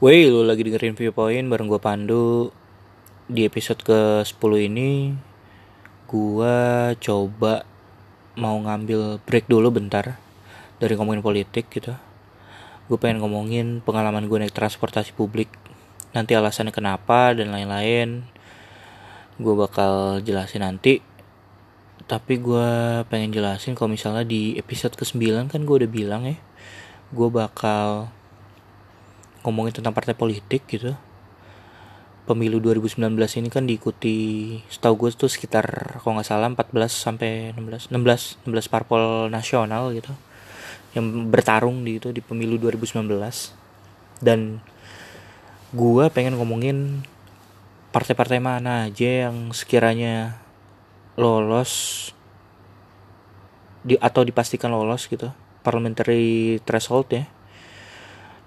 Wey, lu lagi dengerin Viewpoint bareng gue Pandu. Di episode ke-10 ini Gue coba mau ngambil break dulu bentar Dari ngomongin politik gitu. Gue pengen ngomongin pengalaman gue naik transportasi publik. Nanti alasannya kenapa dan lain-lain Gue bakal jelasin nanti. Tapi gue pengen jelasin kalau misalnya di episode ke-9 kan gue udah bilang ya Gue bakal ngomongin tentang partai politik gitu. Pemilu 2019 ini kan diikuti setahu gue tuh sekitar kalau nggak salah 14 sampai 16 16 16 parpol nasional gitu yang bertarung di itu di pemilu 2019 dan gue pengen ngomongin partai-partai mana aja yang sekiranya lolos di atau dipastikan lolos gitu parliamentary threshold ya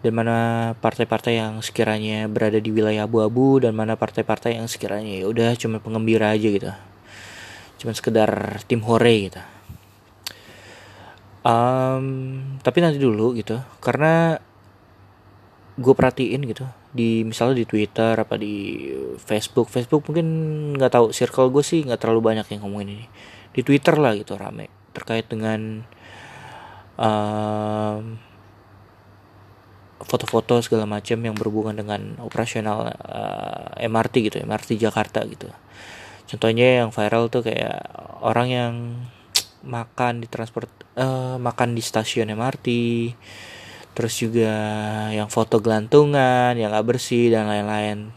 dan mana partai-partai yang sekiranya berada di wilayah abu-abu dan mana partai-partai yang sekiranya ya udah cuma pengembira aja gitu. Cuma sekedar tim hore gitu. Um, tapi nanti dulu gitu karena gue perhatiin gitu di misalnya di Twitter apa di Facebook Facebook mungkin nggak tahu circle gue sih nggak terlalu banyak yang ngomongin ini. Di Twitter lah gitu rame. Terkait dengan um, foto-foto segala macam yang berhubungan dengan operasional uh, eh, MRT gitu MRT Jakarta gitu. Contohnya yang viral tuh kayak orang yang makan di transport uh, makan di stasiun MRT terus juga yang foto gelantungan yang gak bersih dan lain-lain.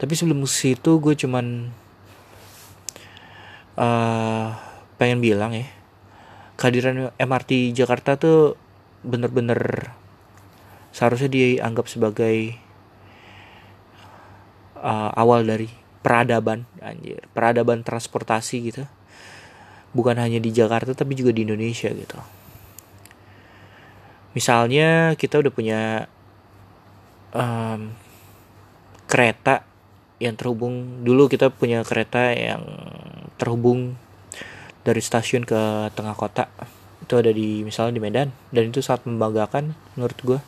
Tapi sebelum situ gue cuman uh, pengen bilang ya kehadiran MRT Jakarta tuh bener-bener seharusnya dianggap sebagai uh, awal dari peradaban anjir peradaban transportasi gitu. Bukan hanya di Jakarta tapi juga di Indonesia gitu. Misalnya kita udah punya um, kereta yang terhubung. Dulu kita punya kereta yang terhubung dari stasiun ke tengah kota. Itu ada di misalnya di Medan. Dan itu sangat membanggakan menurut gue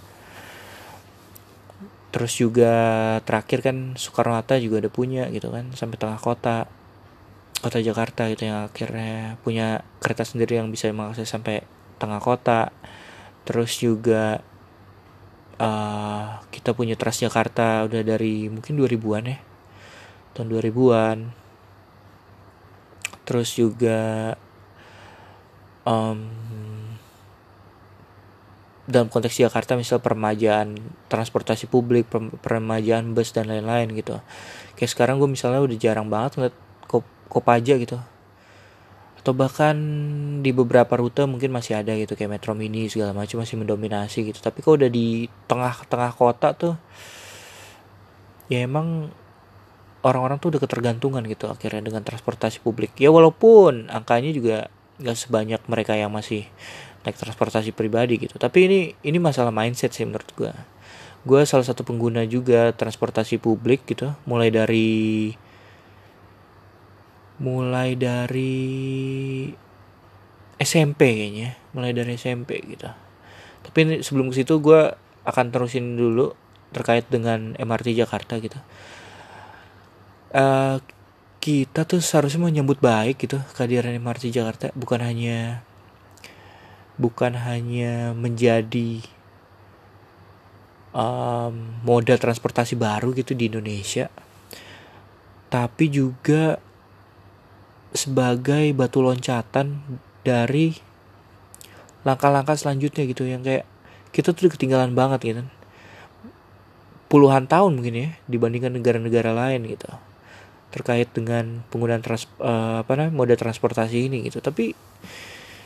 terus juga terakhir kan Soekarno Hatta juga ada punya gitu kan sampai tengah kota. Kota Jakarta gitu yang akhirnya punya kereta sendiri yang bisa mengakses sampai tengah kota. Terus juga uh, kita punya Transjakarta udah dari mungkin 2000-an ya tahun 2000-an terus juga um, dalam konteks Jakarta misal permajaan transportasi publik permajaan bus dan lain-lain gitu. Kayak sekarang gue misalnya udah jarang banget ngeliat kop kopaja gitu. Atau bahkan di beberapa rute mungkin masih ada gitu kayak metro mini segala macam masih mendominasi gitu. Tapi kalau udah di tengah-tengah kota tuh ya emang orang-orang tuh udah ketergantungan gitu akhirnya dengan transportasi publik. Ya walaupun angkanya juga nggak sebanyak mereka yang masih naik transportasi pribadi gitu. Tapi ini ini masalah mindset sih menurut gue gue salah satu pengguna juga transportasi publik gitu mulai dari mulai dari SMP kayaknya mulai dari SMP gitu. Tapi ini, sebelum ke situ gue akan terusin dulu terkait dengan MRT Jakarta gitu. Uh, kita tuh seharusnya menyambut baik gitu kehadiran MRT Jakarta bukan hanya bukan hanya menjadi um, moda transportasi baru gitu di Indonesia tapi juga sebagai batu loncatan dari langkah-langkah selanjutnya gitu yang kayak kita tuh ketinggalan banget gitu. Puluhan tahun mungkin ya dibandingkan negara-negara lain gitu terkait dengan penggunaan trans uh, apa namanya moda transportasi ini gitu. Tapi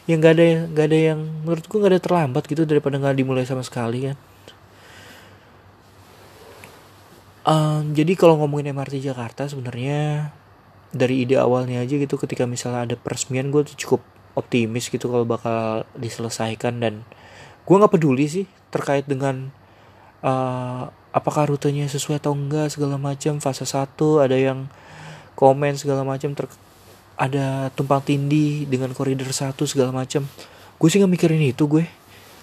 yang nggak ada nggak ada yang menurutku nggak ada terlambat gitu daripada nggak dimulai sama sekali kan. Um, jadi kalau ngomongin MRT Jakarta sebenarnya dari ide awalnya aja gitu ketika misalnya ada peresmian gue tuh cukup optimis gitu kalau bakal diselesaikan dan gue nggak peduli sih terkait dengan uh, apakah rutenya sesuai atau enggak segala macam fase satu ada yang komen segala macam ter ada tumpang tindih dengan koridor satu segala macam. Gue sih nggak mikirin itu gue.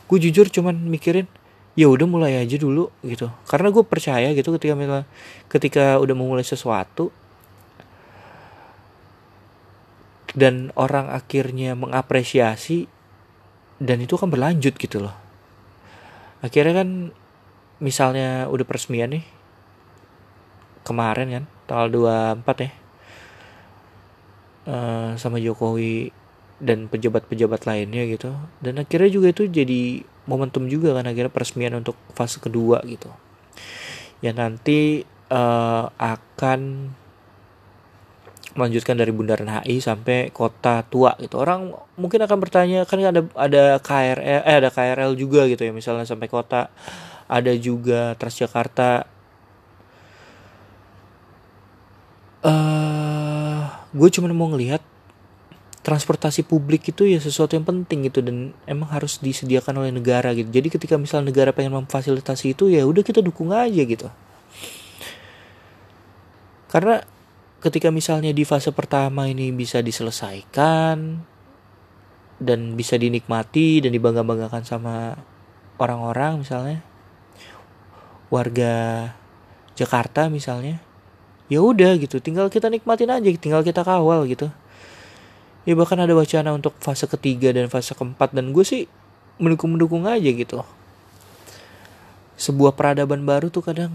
Gue jujur cuman mikirin ya udah mulai aja dulu gitu. Karena gue percaya gitu ketika misalnya ketika udah memulai sesuatu dan orang akhirnya mengapresiasi dan itu kan berlanjut gitu loh. Akhirnya kan misalnya udah peresmian nih kemarin kan tanggal 24 ya uh, sama Jokowi dan pejabat-pejabat lainnya gitu. Dan akhirnya juga itu jadi momentum juga kan akhirnya peresmian untuk fase kedua gitu. Ya nanti uh, akan melanjutkan dari Bundaran HI sampai kota tua gitu. Orang mungkin akan bertanya kan ada ada KRL eh ada KRL juga gitu ya misalnya sampai kota. Ada juga Transjakarta. Eh, gue cuma mau ngelihat transportasi publik itu ya sesuatu yang penting gitu dan emang harus disediakan oleh negara gitu. Jadi ketika misal negara pengen memfasilitasi itu ya udah kita dukung aja gitu. Karena ketika misalnya di fase pertama ini bisa diselesaikan dan bisa dinikmati dan dibangga-banggakan sama orang-orang misalnya warga Jakarta misalnya ya udah gitu tinggal kita nikmatin aja tinggal kita kawal gitu. Ya bahkan ada wacana untuk fase ketiga dan fase keempat dan gue sih mendukung mendukung aja gitu. Sebuah peradaban baru tuh kadang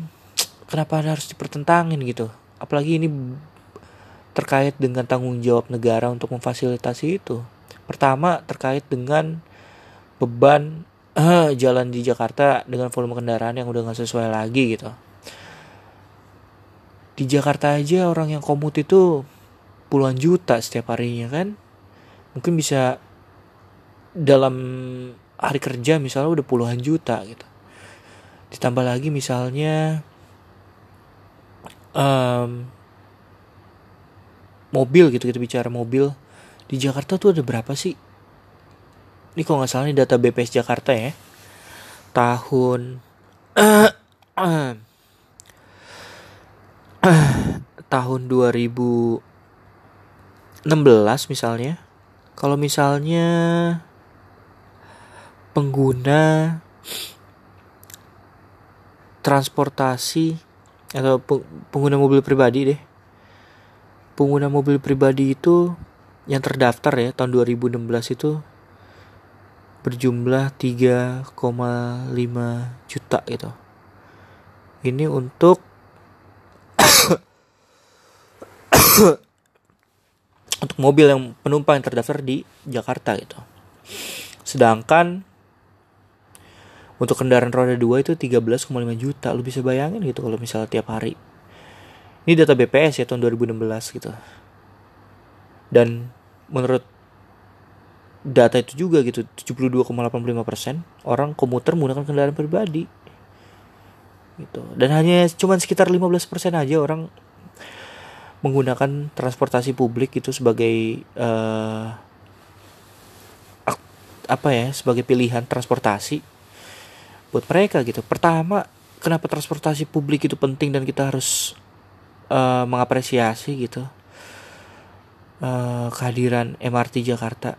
kenapa harus dipertentangin gitu? Apalagi ini terkait dengan tanggung jawab negara untuk memfasilitasi itu. Pertama terkait dengan beban uh, jalan di Jakarta dengan volume kendaraan yang udah nggak sesuai lagi gitu di Jakarta aja orang yang komut itu puluhan juta setiap harinya kan? Mungkin bisa dalam hari kerja misalnya udah puluhan juta gitu. Ditambah lagi misalnya um, mobil gitu kita bicara mobil. Di Jakarta tuh ada berapa sih? Ini kalau nggak salah ini data BPS Jakarta ya. Tahun tahun 2016 misalnya. Kalau misalnya pengguna transportasi atau pengguna mobil pribadi deh. Pengguna mobil pribadi itu yang terdaftar ya tahun 2016 itu berjumlah 3,5 juta gitu. Ini untuk untuk mobil yang penumpang yang terdaftar di Jakarta gitu. Sedangkan untuk kendaraan roda 2 itu 13,5 juta. Lu bisa bayangin gitu kalau misalnya tiap hari. Ini data BPS ya tahun 2016 gitu. Dan menurut data itu juga gitu 72,85% orang komuter menggunakan kendaraan pribadi gitu dan hanya cuma sekitar 15% aja orang menggunakan transportasi publik itu sebagai uh, apa ya sebagai pilihan transportasi buat mereka gitu. Pertama kenapa transportasi publik itu penting dan kita harus uh, mengapresiasi gitu? Uh, kehadiran MRT Jakarta.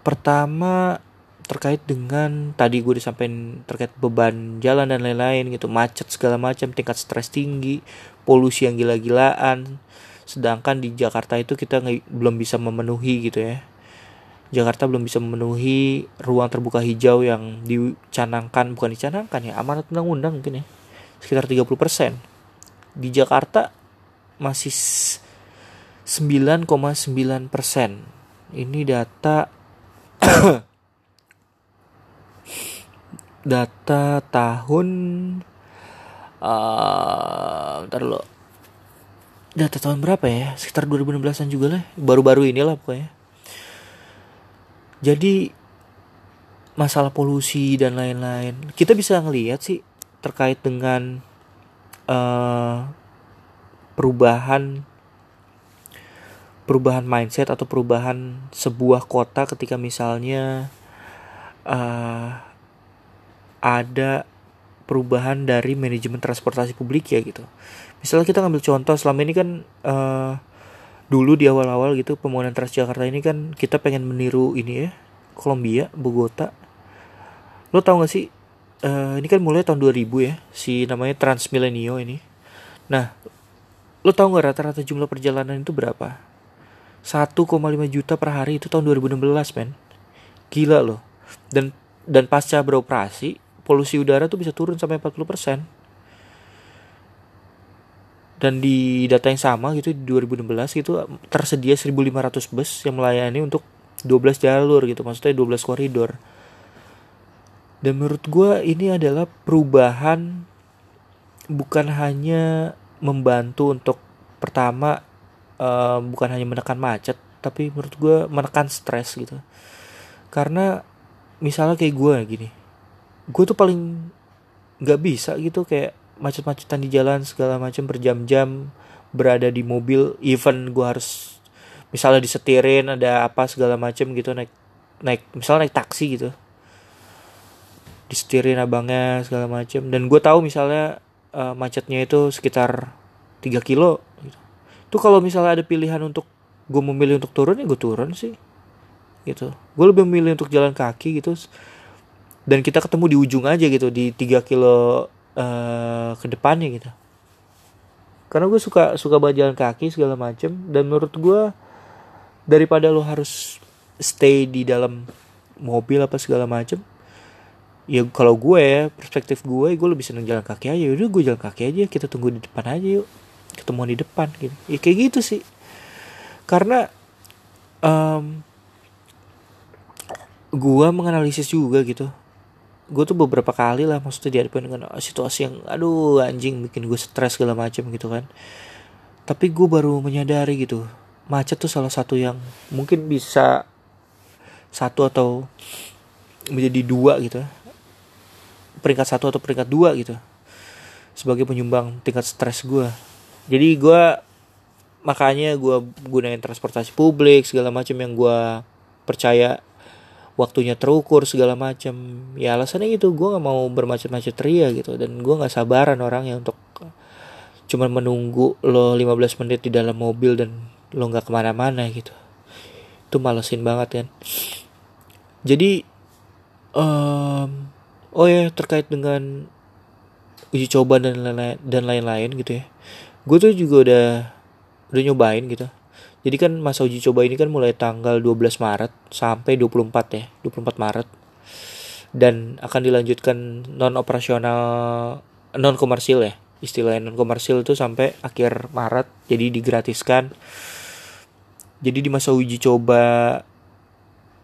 Pertama terkait dengan tadi gue disampaikan terkait beban jalan dan lain-lain gitu macet segala macam tingkat stres tinggi polusi yang gila-gilaan. Sedangkan di Jakarta itu kita belum bisa memenuhi gitu ya. Jakarta belum bisa memenuhi ruang terbuka hijau yang dicanangkan bukan dicanangkan ya amanat undang-undang mungkin ya. Sekitar 30% di Jakarta masih 9,9% ini data data tahun uh, ntar lo data tahun berapa ya? Sekitar 2016an juga lah. Baru-baru inilah pokoknya. Jadi masalah polusi dan lain-lain. Kita bisa ngelihat sih terkait dengan uh, perubahan perubahan mindset atau perubahan sebuah kota ketika misalnya uh, ada perubahan dari manajemen transportasi publik ya gitu. Misalnya kita ngambil contoh selama ini kan uh, dulu di awal-awal gitu pembangunan Transjakarta ini kan kita pengen meniru ini ya Kolombia, Bogota. Lo tau gak sih uh, ini kan mulai tahun 2000 ya si namanya Transmilenio ini nah lo tau nggak rata-rata jumlah perjalanan itu berapa 1,5 juta per hari itu tahun 2016 men gila loh dan dan pasca beroperasi polusi udara tuh bisa turun sampai 40 persen. Dan di data yang sama gitu di 2016 gitu tersedia 1500 bus yang melayani untuk 12 jalur gitu maksudnya 12 koridor. Dan menurut gue ini adalah perubahan bukan hanya membantu untuk pertama uh, bukan hanya menekan macet tapi menurut gue menekan stres gitu. Karena misalnya kayak gue gini gue tuh paling nggak bisa gitu kayak macet-macetan di jalan segala macam berjam-jam berada di mobil even gue harus misalnya disetirin ada apa segala macam gitu naik naik misalnya naik taksi gitu. Disetirin abangnya segala macem. Dan gue tahu misalnya uh, macetnya itu sekitar 3 kilo gitu. itu kalau misalnya ada pilihan untuk gue memilih untuk turun ya gue turun sih gitu. Gue lebih memilih untuk jalan kaki gitu dan kita ketemu di ujung aja gitu di 3 kilo uh, ke depannya gitu. Karena gue suka suka banget jalan kaki segala macem. Dan menurut gue daripada lo harus stay di dalam mobil apa segala macem ya kalau gue ya perspektif gue gue lebih seneng jalan kaki aja. Udah gue jalan kaki aja kita tunggu di depan aja yuk. Ketemu di depan gitu. Ya kayak gitu sih. Karena um, gue menganalisis juga gitu gue tuh beberapa kali lah maksudnya dihadapin dengan situasi yang aduh anjing bikin gue stres segala macam gitu kan. Tapi gue baru menyadari gitu macet tuh salah satu yang mungkin bisa satu atau menjadi dua gitu peringkat satu atau peringkat dua gitu sebagai penyumbang tingkat stres gue jadi gue makanya gue gunain transportasi publik segala macam yang gue percaya waktunya terukur segala macam ya alasannya gitu gue nggak mau bermacet-macet ria gitu dan gue nggak sabaran orangnya untuk cuman menunggu lo 15 menit di dalam mobil dan lo nggak ke mana-mana gitu. Itu malesin banget kan. Jadi um, oh ya terkait dengan uji coba dan lain-lain dan lain-lain gitu ya. Gue tuh juga udah udah nyobain gitu jadi kan masa uji coba ini kan mulai tanggal 12 Maret sampai 24 ya 24 Maret. Dan akan dilanjutkan non operasional non komersil ya istilahnya non komersil itu sampai akhir Maret jadi digratiskan. Jadi di masa uji coba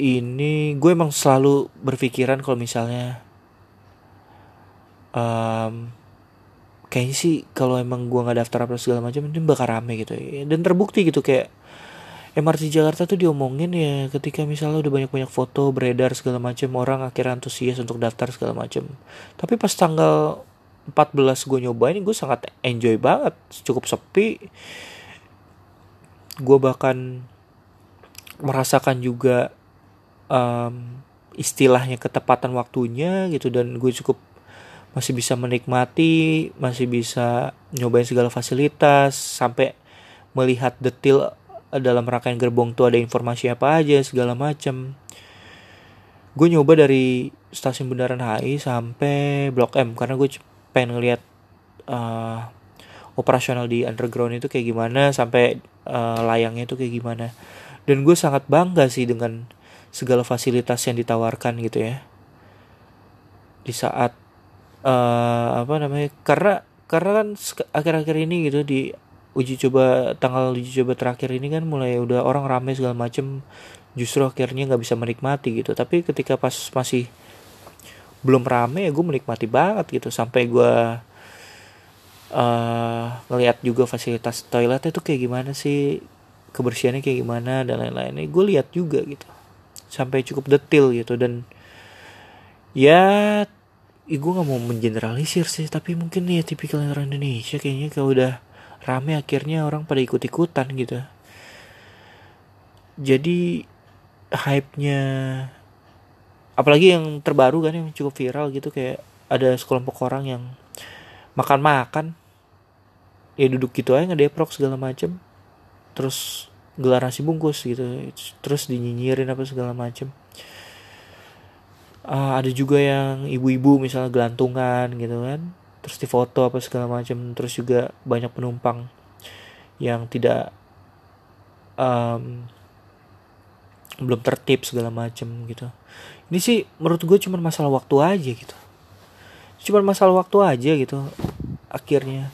ini gue emang selalu berpikiran kalau misalnya um, kayaknya sih kalau emang gua nggak daftar apa segala macam ini bakal rame gitu. Dan terbukti gitu kayak MRT Jakarta tuh diomongin ya ketika misalnya udah banyak-banyak foto beredar segala macam orang akhirnya antusias untuk daftar segala macam tapi pas tanggal 14 gue nyobain gue sangat enjoy banget. Cukup sepi. Gue bahkan merasakan juga um, istilahnya ketepatan waktunya gitu dan gue cukup masih bisa menikmati, masih bisa nyobain segala fasilitas sampai melihat detail dalam rangkaian gerbong tuh ada informasi apa aja segala macam. Gue nyoba dari stasiun Bundaran HI sampai Blok M karena gue pengen ngeliat uh, operasional di underground itu kayak gimana sampai uh, layangnya itu kayak gimana. Dan gue sangat bangga sih dengan segala fasilitas yang ditawarkan gitu ya. Di saat uh, apa namanya karena karena kan akhir-akhir ini gitu di uji coba tanggal uji coba terakhir ini kan mulai udah orang ramai segala macem justru akhirnya nggak bisa menikmati gitu. Tapi ketika pas masih belum rame ya gue menikmati banget gitu. Sampai gue uh, ngelihat juga fasilitas toiletnya tuh kayak gimana sih kebersihannya kayak gimana dan lain-lain. Gue lihat juga gitu. Sampai cukup detail gitu dan ya gue gak mau mengeneralisir sih tapi mungkin ya tipikal orang Indonesia kayaknya kalau udah rame akhirnya orang pada ikut-ikutan gitu. Jadi hype-nya apalagi yang terbaru kan yang cukup viral gitu kayak ada sekelompok orang yang makan-makan ya duduk gitu aja ngedeprok segala macem. Terus gelar nasi bungkus gitu terus dinyinyirin apa segala macem. Uh, ada juga yang ibu-ibu misalnya gelantungan gitu kan terus difoto apa segala macam terus juga banyak penumpang yang tidak um, belum tertib segala macam gitu. Ini sih menurut gue cuma masalah waktu aja gitu. Cuma masalah waktu aja gitu akhirnya.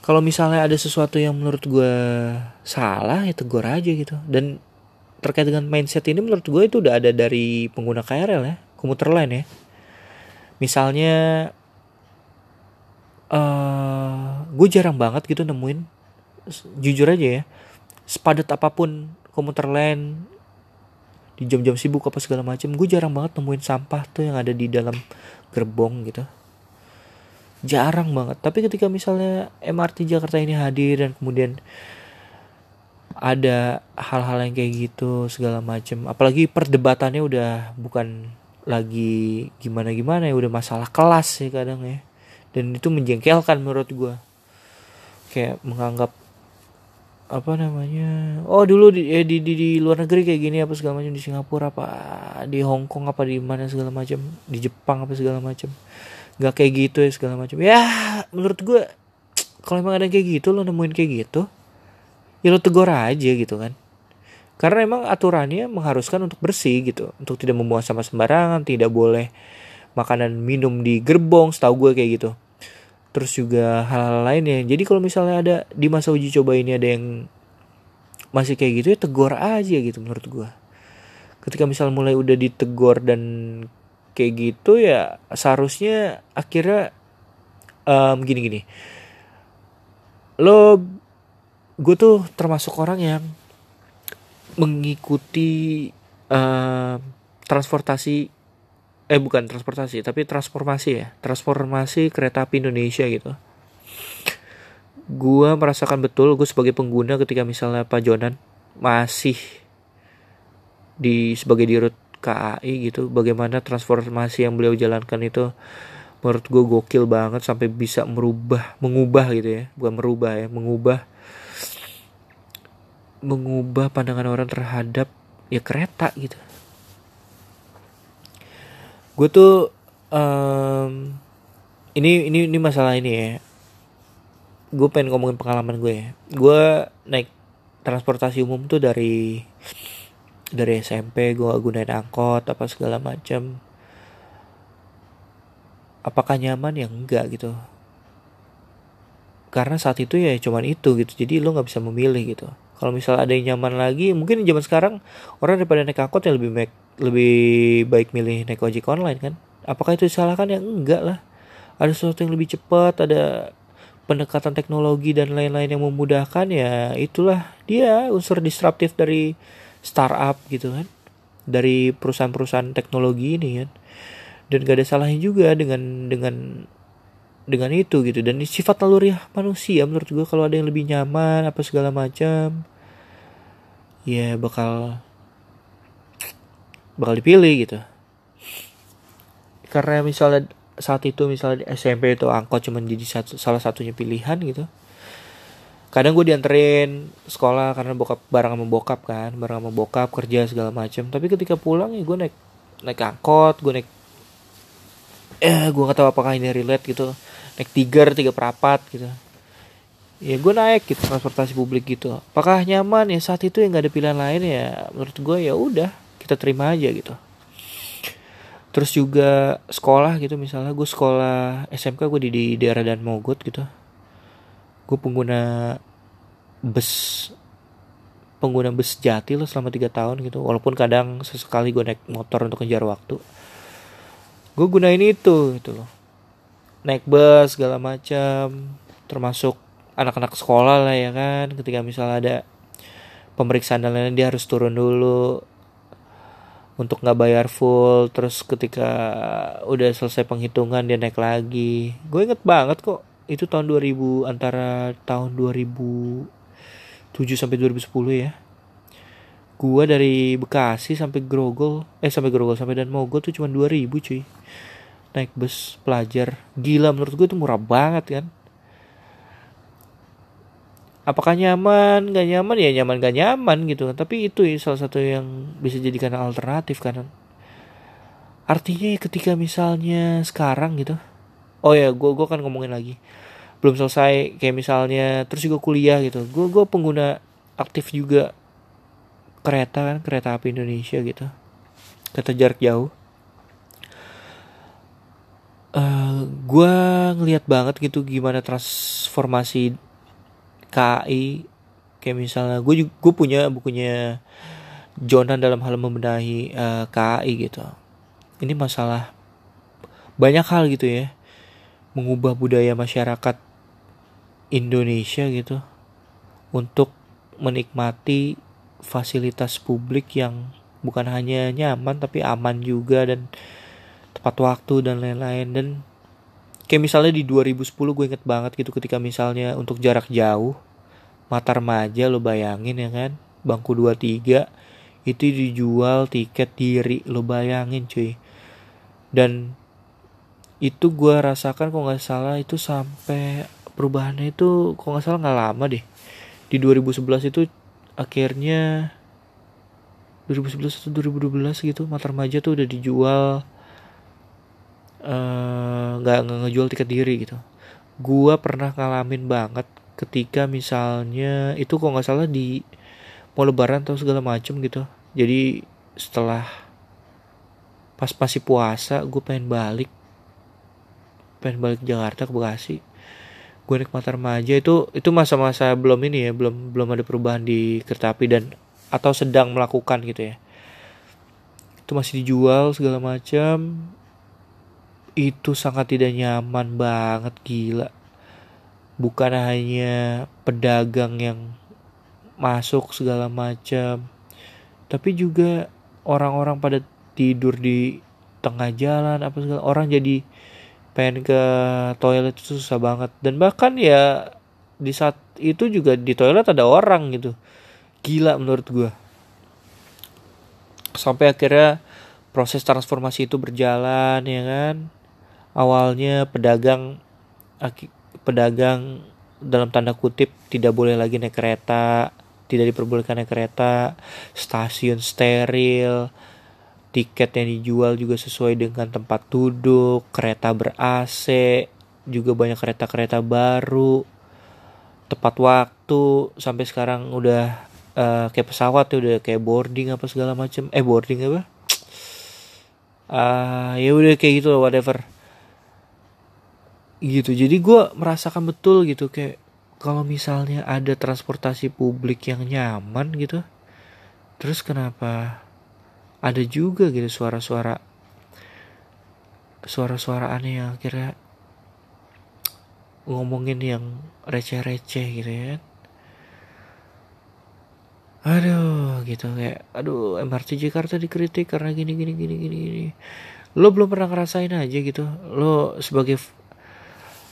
Kalau misalnya ada sesuatu yang menurut gue salah ya tegur aja gitu. Dan terkait dengan mindset ini menurut gue itu udah ada dari pengguna KRL ya komuter lain ya. Misalnya uh, gue jarang banget gitu nemuin. Jujur aja ya sepadat apa pun komuter lain di jam-jam sibuk apa segala macam gue jarang banget nemuin sampah tuh yang ada di dalam gerbong gitu. Jarang banget. Tapi ketika misalnya MRT Jakarta ini hadir dan kemudian ada hal-hal yang kayak gitu segala macem apalagi perdebatannya udah bukan lagi gimana gimana ya udah masalah kelas sih kadang ya dan itu menjengkelkan menurut gue kayak menganggap apa namanya oh dulu di, eh, di, di di luar negeri kayak gini apa segala macam di Singapura apa di Hong Kong apa di mana segala macam di Jepang apa segala macam. Nggak kayak gitu ya segala macam. Ya menurut gue kalau emang ada kayak gitu lo nemuin kayak gitu ya lo tegur aja gitu kan. Karena emang aturannya mengharuskan untuk bersih gitu untuk tidak membuang sampah sembarangan tidak boleh makanan minum di gerbong setahu gue kayak gitu terus juga hal-hal lainnya. Jadi kalau misalnya ada di masa uji coba ini ada yang masih kayak gitu ya tegur aja gitu menurut gue ketika misal mulai udah ditegur dan kayak gitu ya seharusnya akhirnya um, gini gini lo gue tuh termasuk orang yang mengikuti um, transportasi eh bukan transportasi tapi transformasi ya. Transformasi kereta api Indonesia gitu. Gue merasakan betul gue sebagai pengguna ketika misalnya Pak Jonan masih di sebagai dirut KAI gitu bagaimana transformasi yang beliau jalankan itu menurut gue gokil banget sampai bisa merubah mengubah gitu ya. Bukan merubah ya mengubah mengubah pandangan orang terhadap ya kereta gitu gue tuh um, ini ini ini masalah ini ya. Gue pengen ngomongin pengalaman gue ya. Gue naik transportasi umum tuh dari dari SMP gue gunain angkot apa segala macam apakah nyaman? Ya enggak gitu. Karena saat itu ya cuman itu gitu. Jadi lo nggak bisa memilih gitu kalau misal ada yang nyaman lagi mungkin zaman sekarang orang daripada naik angkot yang lebih baik lebih baik milih naik ojek online kan? Apakah itu disalahkan? Ya enggak lah. Ada sesuatu yang lebih cepat ada pendekatan teknologi dan lain-lain yang memudahkan ya itulah dia unsur disruptif dari startup gitu kan? Dari perusahaan-perusahaan teknologi ini kan? Dan gak ada salahnya juga dengan dengan dengan itu gitu. Dan sifat naluriah manusia menurut gue kalau ada yang lebih nyaman apa segala macam ya bakal bakal dipilih gitu. Karena misalnya saat itu misalnya di SMP itu angkot cuma jadi satu, salah satunya pilihan gitu. Kadang gue dianterin sekolah karena bokap bareng sama bokap kan bareng sama bokap kerja segala macam. Tapi ketika pulang ya gue naik naik angkot gue naik eh gue gak tahu apakah ini relate gitu. Naik tiga tiga perapat gitu. Ya gue naik gitu transportasi publik gitu. Apakah nyaman? Ya saat itu ya nggak ada pilihan lain ya. Menurut gue ya udah kita terima aja gitu. Terus juga sekolah gitu misalnya gue sekolah SMK gue di, di daerah dan Mogot gitu. Gue pengguna bus pengguna bus jati loh selama tiga tahun gitu. Walaupun kadang sesekali gue naik motor untuk kejar waktu gue gunain itu gitu loh. Naik bus segala macam. Termasuk anak-anak sekolah lah ya kan. Ketika misalnya ada pemeriksaan dan lain-lain dia harus turun dulu untuk nggak bayar full. Terus ketika udah selesai penghitungan dia naik lagi. Gue inget banget kok itu tahun 2000 antara tahun 2007 sampai 2010 ya gua dari Bekasi sampai Grogol eh sampai Grogol sampai dan Mogot tuh cuma 2000 cuy. Naik bus pelajar. Gila menurut gue itu murah banget kan? Apakah nyaman gak nyaman? Ya nyaman gak nyaman gitu kan. Tapi itu ya salah satu yang bisa jadikan alternatif kan? Artinya ketika misalnya sekarang gitu. Oh ya gue gue kan ngomongin lagi. Belum selesai kayak misalnya terus juga kuliah gitu. Gue gue pengguna aktif juga kereta kan kereta api Indonesia gitu. Kereta jarak jauh. Uh, eh, gue ngelihat banget gitu gimana transformasi KI kayak misalnya gue gue punya bukunya Jonan dalam hal membenahi uh, eh, KI gitu. Ini masalah banyak hal gitu ya. Mengubah budaya masyarakat Indonesia gitu. Untuk menikmati fasilitas publik yang bukan hanya nyaman tapi aman juga dan tepat waktu dan lain-lain. Dan kayak misalnya di 2010 gue inget banget gitu ketika misalnya untuk jarak jauh mata remaja lo bayangin ya kan bangku 23 itu dijual tiket diri lo bayangin cuy. Dan itu gue rasakan kok nggak salah itu sampai perubahannya itu kok nggak salah nggak lama deh. Di 2011 itu akhirnya 2011 atau 2012 gitu mata remaja tuh udah dijual eh, nggak uh, ngejual tiket diri gitu. Gua pernah ngalamin banget ketika misalnya itu kok nggak salah di mau lebaran atau segala macem gitu. Jadi setelah pas masih puasa gue pengen balik pengen balik Jakarta ke Bekasi gue naik motor remaja itu itu masa-masa belum ini ya belum belum ada perubahan di kereta api dan atau sedang melakukan gitu ya. Itu masih dijual segala macam. Itu sangat tidak nyaman banget gila. Bukan hanya pedagang yang masuk segala macam tapi juga orang-orang pada tidur di tengah jalan apa segala. Orang jadi pengen ke toilet itu susah banget. Dan bahkan ya di saat itu juga di toilet ada orang gitu. Gila menurut gue sampai akhirnya proses transformasi itu berjalan ya kan? Awalnya pedagang pedagang dalam tanda kutip tidak boleh lagi naik kereta tidak diperbolehkan naik kereta stasiun steril tiket yang dijual juga sesuai dengan tempat duduk, kereta ber AC, juga banyak kereta-kereta baru, tepat waktu, sampai sekarang udah uh, kayak pesawat tuh udah kayak boarding apa segala macam, eh boarding apa? Uh, ya udah kayak gitu loh whatever gitu jadi gue merasakan betul gitu kayak kalau misalnya ada transportasi publik yang nyaman gitu terus kenapa ada juga gitu suara-suara suara-suara aneh yang akhirnya ngomongin yang receh-receh gitu ya kan. aduh gitu kayak aduh MRT Jakarta dikritik karena gini gini gini gini gini. Lo belum pernah ngerasain aja gitu. Lo sebagai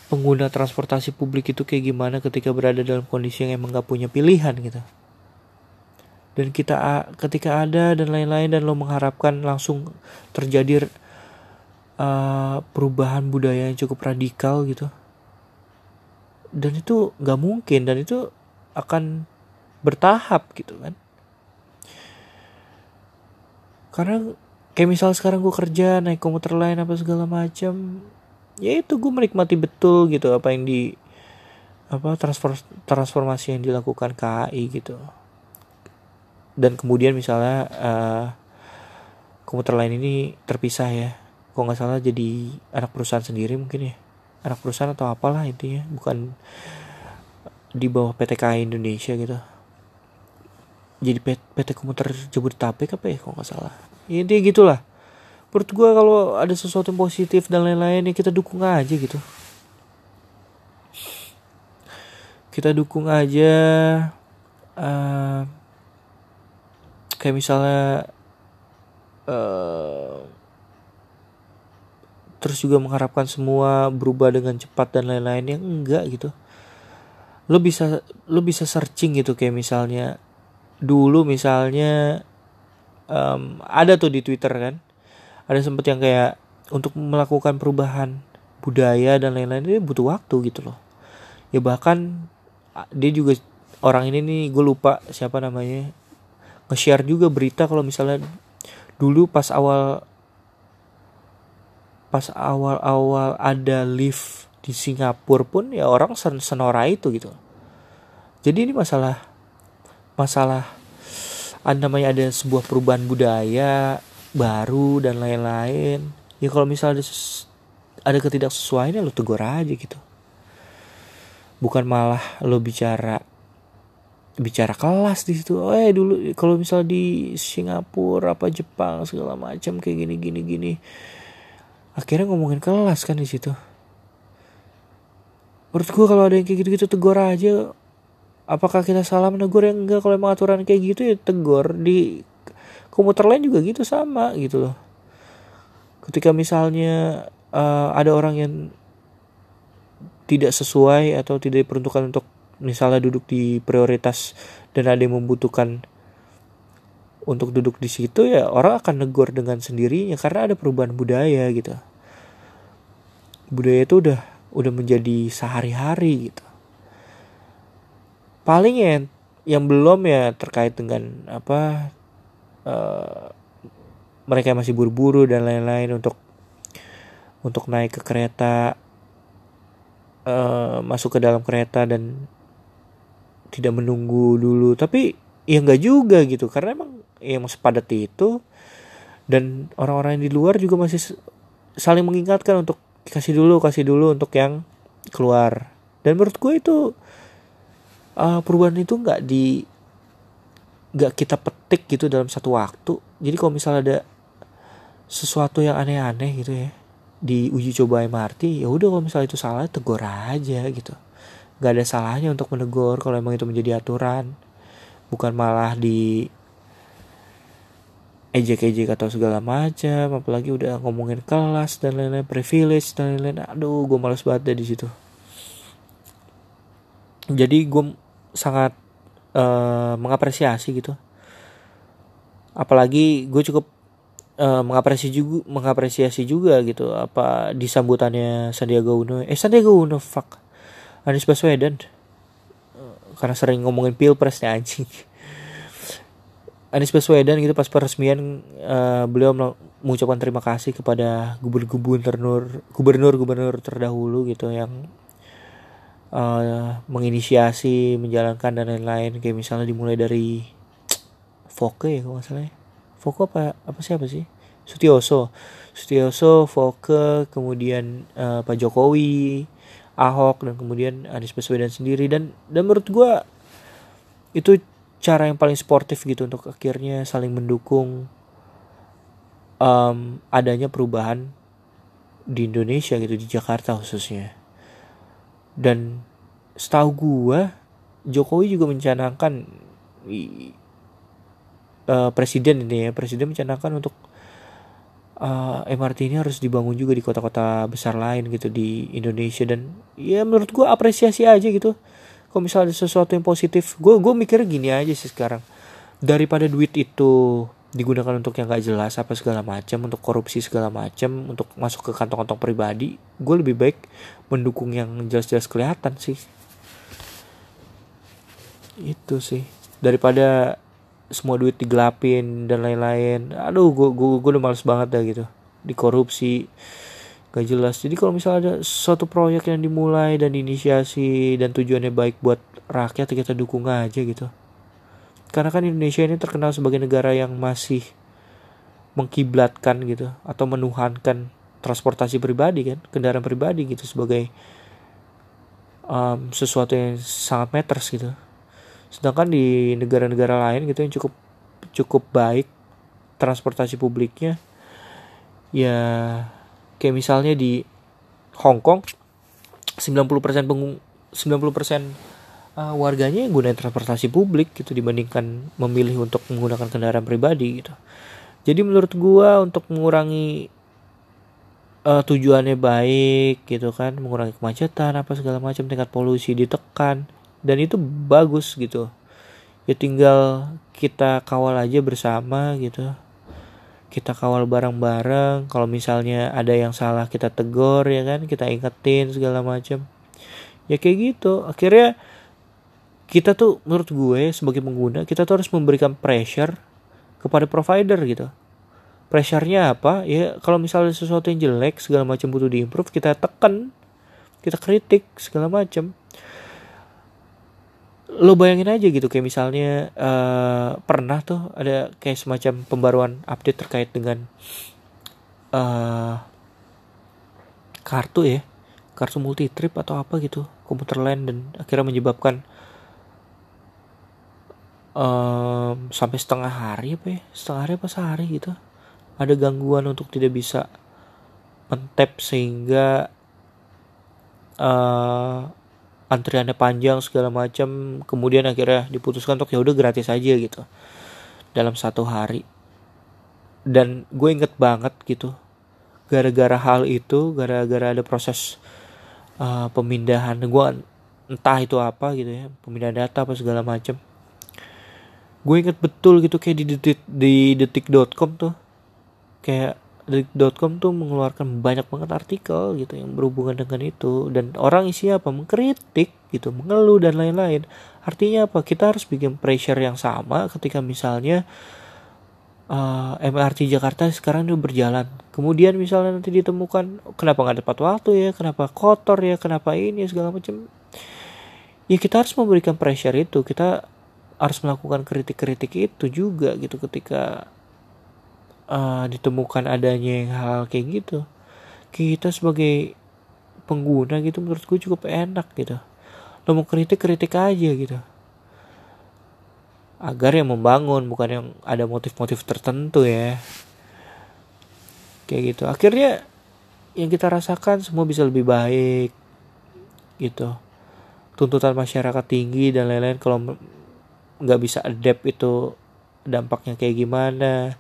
pengguna transportasi publik itu kayak gimana ketika berada dalam kondisi yang emang gak punya pilihan gitu dan kita ketika ada dan lain-lain dan lo mengharapkan langsung terjadi uh, perubahan budaya yang cukup radikal gitu. Dan itu nggak mungkin dan itu akan bertahap gitu kan. Karena kayak misal sekarang gue kerja naik komuter lain apa segala macam ya itu gue menikmati betul gitu apa yang di apa transfer transformasi yang dilakukan KAI gitu dan kemudian misalnya uh, komuter lain ini terpisah ya. Kok nggak salah jadi anak perusahaan sendiri mungkin ya. Anak perusahaan atau apalah intinya. Bukan di bawah PT KAI Indonesia gitu. Jadi PT komuter Jabodetabek apa ya kok nggak salah. Ya, intinya gitulah. Menurut gue kalau ada sesuatu yang positif dan lain-lain ya kita dukung aja gitu. Kita dukung aja uh, kayak misalnya uh, terus juga mengharapkan semua berubah dengan cepat dan lain-lain yang enggak gitu. Lo bisa lo bisa searching gitu kayak misalnya dulu misalnya um, ada tuh di Twitter kan ada sempet yang kayak untuk melakukan perubahan budaya dan lain-lain itu butuh waktu gitu loh. Ya bahkan dia juga orang ini nih gue lupa siapa namanya nge-share juga berita kalau misalnya dulu pas awal pas awal-awal ada lift di Singapura pun ya orang sen senora itu gitu. Jadi ini masalah masalah namanya ada sebuah perubahan budaya baru dan lain-lain. Ya kalau misalnya ada, ada ketidaksesuaiannya lo tegur aja gitu. Bukan malah lo bicara bicara kelas di situ. Oh eh dulu kalau misal di Singapura apa Jepang segala macam kayak gini gini gini. Akhirnya ngomongin kelas kan di situ. Menurut gue kalau ada yang kayak gitu gitu tegur aja. Apakah kita salah menegur? Yang enggak kalau emang aturan kayak gitu ya tegur. Di komuter lain juga gitu sama gitu loh. Ketika misalnya uh, ada orang yang tidak sesuai atau tidak diperuntukkan untuk misalnya duduk di prioritas dan ada yang membutuhkan untuk duduk di situ ya orang akan negor dengan sendirinya karena ada perubahan budaya gitu. Budaya itu udah udah menjadi sehari-hari gitu. Paling ya yang belum ya terkait dengan apa uh, mereka masih buru-buru dan lain-lain untuk untuk naik ke kereta uh, masuk ke dalam kereta dan tidak menunggu dulu. Tapi ya nggak juga gitu. Karena emang ya masih padat itu. Dan orang-orang yang di luar juga masih saling mengingatkan untuk kasih dulu kasih dulu untuk yang keluar. Dan menurut gue itu uh, perubahan itu nggak di nggak kita petik gitu dalam satu waktu. Jadi kalau misalnya ada sesuatu yang aneh-aneh gitu ya di uji coba MRT ya udah kalau misalnya itu salah tegur aja gitu nggak ada salahnya untuk menegur kalau emang itu menjadi aturan. Bukan malah di ejek-ejek atau segala macam apalagi udah ngomongin kelas dan lain-lain privilege dan lain-lain. Aduh gue males banget deh di situ. Jadi gue sangat uh, mengapresiasi gitu. Apalagi gue cukup uh, mengapresiasi juga mengapresiasi juga gitu apa di sambutannya Sandiaga Uno. Eh Sandiaga Uno fuck Anies Baswedan. Karena sering ngomongin pilpres nih anjing. Anies Baswedan gitu pas peresmian uh, beliau mengucapkan terima kasih kepada gubernur-gubernur gubernur-gubernur terdahulu gitu yang uh, menginisiasi menjalankan dan lain-lain. Kayak misalnya dimulai dari Foke ya kalau masalahnya Foke apa apa siapa sih? Sutioso. Sutioso Foke kemudian uh, Pak Jokowi Ahok dan kemudian Anies Baswedan sendiri. Dan dan menurut gue itu cara yang paling sportif gitu untuk akhirnya saling mendukung um, adanya perubahan di Indonesia gitu di Jakarta khususnya. Dan setahu gue Jokowi juga mencanangkan uh, presiden ini ya presiden mencanangkan untuk uh, eh, MRT ini harus dibangun juga di kota-kota besar lain gitu di Indonesia. Dan ya menurut gue apresiasi aja gitu. Kalau misalnya ada sesuatu yang positif gue gue mikir gini aja sih sekarang. Daripada duit itu digunakan untuk yang gak jelas apa segala macam untuk korupsi segala macam untuk masuk ke kantong-kantong pribadi gue lebih baik mendukung yang jelas-jelas kelihatan sih. Itu sih. Daripada semua duit digelapin dan lain-lain. Aduh gue gue gue udah males banget dah gitu. Dikorupsi gak jelas. Jadi kalau misalnya ada suatu proyek yang dimulai dan diinisiasi dan tujuannya baik buat rakyat kita dukung aja gitu. Karena kan Indonesia ini terkenal sebagai negara yang masih mengkiblatkan gitu atau menuhankan transportasi pribadi kan kendaraan pribadi gitu sebagai um, sesuatu yang sangat meters gitu sedangkan di negara-negara lain gitu yang cukup cukup baik transportasi publiknya ya kayak misalnya di Hong Kong 90% pengung 90% uh, warganya yang gunain transportasi publik gitu dibandingkan memilih untuk menggunakan kendaraan pribadi gitu. Jadi menurut gua untuk mengurangi uh, tujuannya baik gitu kan, mengurangi kemacetan apa segala macam tingkat polusi ditekan dan itu bagus gitu. Ya tinggal kita kawal aja bersama gitu. Kita kawal bareng-bareng. Kalau misalnya ada yang salah kita tegur ya kan, kita ingetin segala macam. Ya kayak gitu. Akhirnya kita tuh menurut gue sebagai pengguna kita tuh harus memberikan pressure kepada provider gitu pressure-nya apa ya kalau misalnya sesuatu yang jelek segala macam butuh diimprove kita tekan kita kritik segala macam lo bayangin aja gitu kayak misalnya uh, pernah tuh ada kayak semacam pembaruan update terkait dengan uh, kartu ya kartu multi trip atau apa gitu komputer lain dan akhirnya menyebabkan um, sampai setengah hari apa ya setengah hari apa sehari gitu ada gangguan untuk tidak bisa mentap sehingga uh, antriannya panjang segala macam kemudian akhirnya diputuskan untuk ya udah gratis aja gitu. Dalam satu hari. Dan gue inget banget gitu gara-gara hal itu gara-gara ada proses uh, pemindahan. Gue entah itu apa gitu ya pemindahan data apa segala macam gue inget betul gitu kayak di detik di detik.com tuh. Kayak detik.com tuh mengeluarkan banyak banget artikel gitu yang berhubungan dengan itu. Dan orang isi apa? Mengkritik gitu mengeluh dan lain-lain. Artinya apa? Kita harus bikin pressure yang sama ketika misalnya uh, eh, MRT Jakarta sekarang udah berjalan. Kemudian misalnya nanti ditemukan kenapa nggak tepat waktu ya? Kenapa kotor ya? Kenapa ini segala macam. Ya kita harus memberikan pressure itu. Kita harus melakukan kritik-kritik itu juga gitu ketika uh, ditemukan adanya hal kayak gitu. Kita sebagai pengguna gitu menurut gue cukup enak gitu. Lo mau kritik kritik aja gitu. Agar yang membangun bukan yang ada motif-motif tertentu ya. Kayak gitu. Akhirnya yang kita rasakan semua bisa lebih baik gitu. Tuntutan masyarakat tinggi dan lain-lain kalau nggak bisa adapt itu dampaknya kayak gimana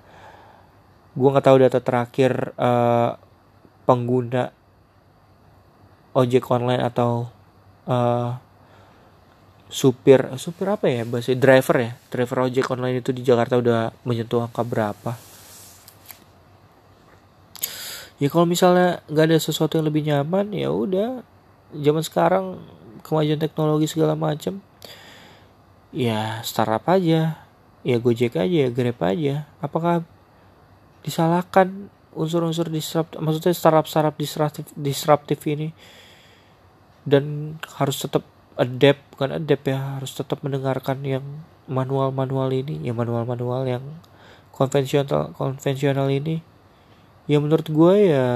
gue nggak tahu data terakhir uh, pengguna ojek online atau uh, supir supir apa ya bahasa driver ya? Driver ojek online itu di Jakarta udah menyentuh angka berapa? Ya kalau misalnya nggak ada sesuatu yang lebih nyaman ya udah. Zaman sekarang kemajuan teknologi segala macam ya startup aja. Ya gojek aja ya grab aja. Apakah disalahkan unsur-unsur disrupt maksudnya startup-startup disruptif disruptif ini. Dan harus tetap adapt bukan adapt ya harus tetap mendengarkan yang manual-manual ini ya manual-manual yang konvensional konvensional ini. Ya menurut gue ya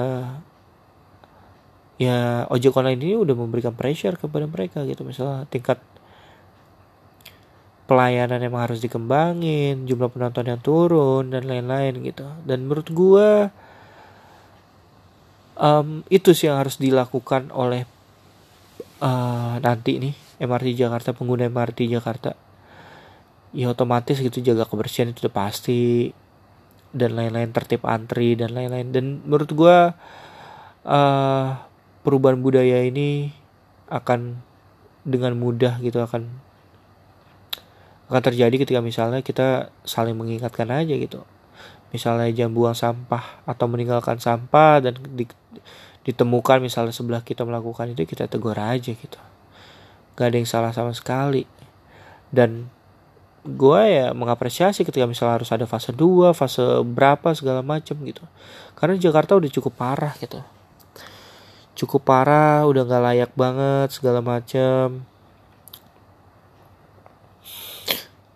ya ojek online ini udah memberikan pressure kepada mereka gitu misalnya tingkat pelayanan emang harus dikembangin jumlah penonton yang turun dan lain-lain gitu. Dan menurut gue um, itu sih yang harus dilakukan oleh uh, nanti nih MRT Jakarta pengguna MRT Jakarta. Ya otomatis gitu jaga kebersihan itu udah pasti dan lain-lain tertib antri dan lain-lain. Dan menurut gue uh, perubahan budaya ini akan dengan mudah gitu akan akan terjadi ketika misalnya kita saling mengingatkan aja gitu. Misalnya jam buang sampah atau meninggalkan sampah dan di, ditemukan misalnya sebelah kita melakukan itu kita tegur aja gitu. Gak ada yang salah sama sekali. Dan gue ya mengapresiasi ketika misalnya harus ada fase 2, fase berapa segala macam gitu. Karena Jakarta udah cukup parah gitu. Cukup parah udah gak layak banget segala macam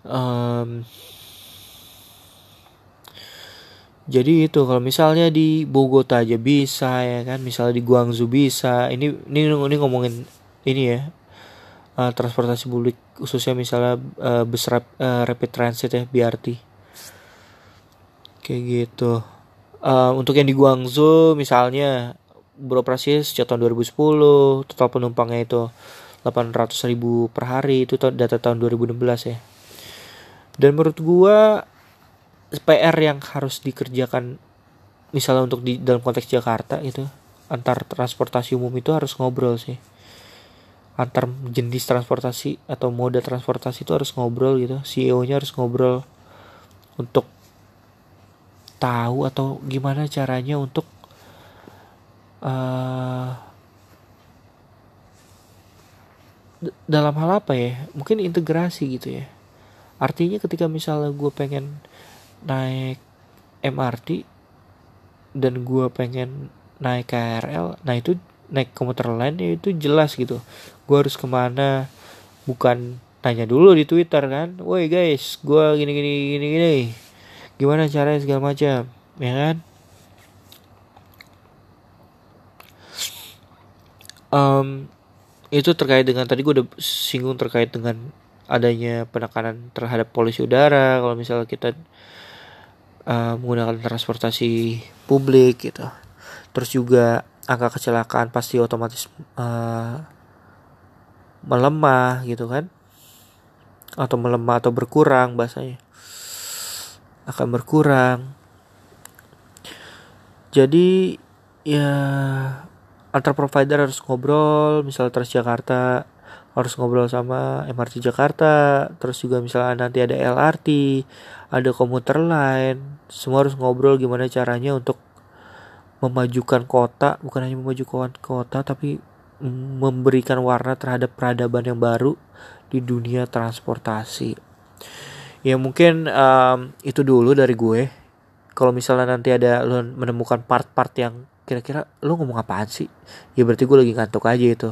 um, jadi itu kalau misalnya di Bogota aja bisa ya kan? Misalnya di Guangzhou bisa. Ini ini ini ngomongin ini ya uh, transportasi publik khususnya misalnya uh, bus rap, uh, rapid transit ya BRT kayak gitu. Uh, untuk yang di Guangzhou misalnya beroperasi sejak tahun 2010 total penumpangnya itu 800 ribu per hari itu data tahun 2016 ya dan menurut gua PR yang harus dikerjakan misalnya untuk di dalam konteks Jakarta itu antar transportasi umum itu harus ngobrol sih. Antar jenis transportasi atau moda transportasi itu harus ngobrol gitu. CEO-nya harus ngobrol untuk tahu atau gimana caranya untuk uh, dalam hal apa ya? Mungkin integrasi gitu ya artinya ketika misalnya gue pengen naik MRT dan gue pengen naik KRL nah itu naik komuter lain ya itu jelas gitu. Gue harus ke mana? Bukan tanya dulu di Twitter kan woi guys gue gini gini gini gini. Gimana caranya segala macam ya kan? Um, itu terkait dengan tadi gue udah singgung terkait dengan adanya penekanan terhadap polusi udara kalau misalnya kita uh, menggunakan transportasi publik gitu. Terus juga angka kecelakaan pasti otomatis uh, melemah gitu kan. Atau melemah atau berkurang bahasanya. Akan berkurang. Jadi ya antar provider harus ngobrol. Misal Transjakarta harus ngobrol sama MRT Jakarta terus juga misalnya nanti ada LRT ada komuter lain semua harus ngobrol gimana caranya untuk memajukan kota bukan hanya memajukan kota tapi memberikan warna terhadap peradaban yang baru di dunia transportasi. Ya mungkin um, itu dulu dari gue. Kalau misalnya nanti ada lo menemukan part-part yang kira-kira lo ngomong apaan sih? Ya berarti gue lagi ngantuk aja itu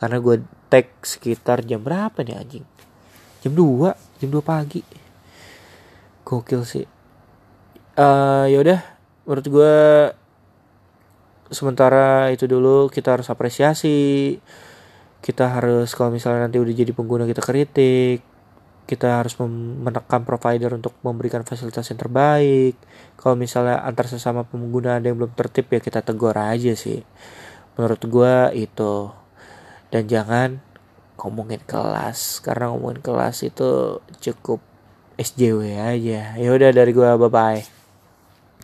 karena gue tag sekitar jam berapa nih anjing? Jam 2 jam 2 pagi. Gokil sih. Uh, ya udah menurut gue sementara itu dulu kita harus apresiasi. Kita harus kalau misalnya nanti udah jadi pengguna kita kritik. Kita harus menekan provider untuk memberikan fasilitas yang terbaik. Kalau misalnya antar sesama pengguna ada yang belum tertib ya kita tegur aja sih. Menurut gue itu dan jangan ngomongin kelas karena ngomongin kelas itu cukup SJW aja. Ya udah dari gua bye bye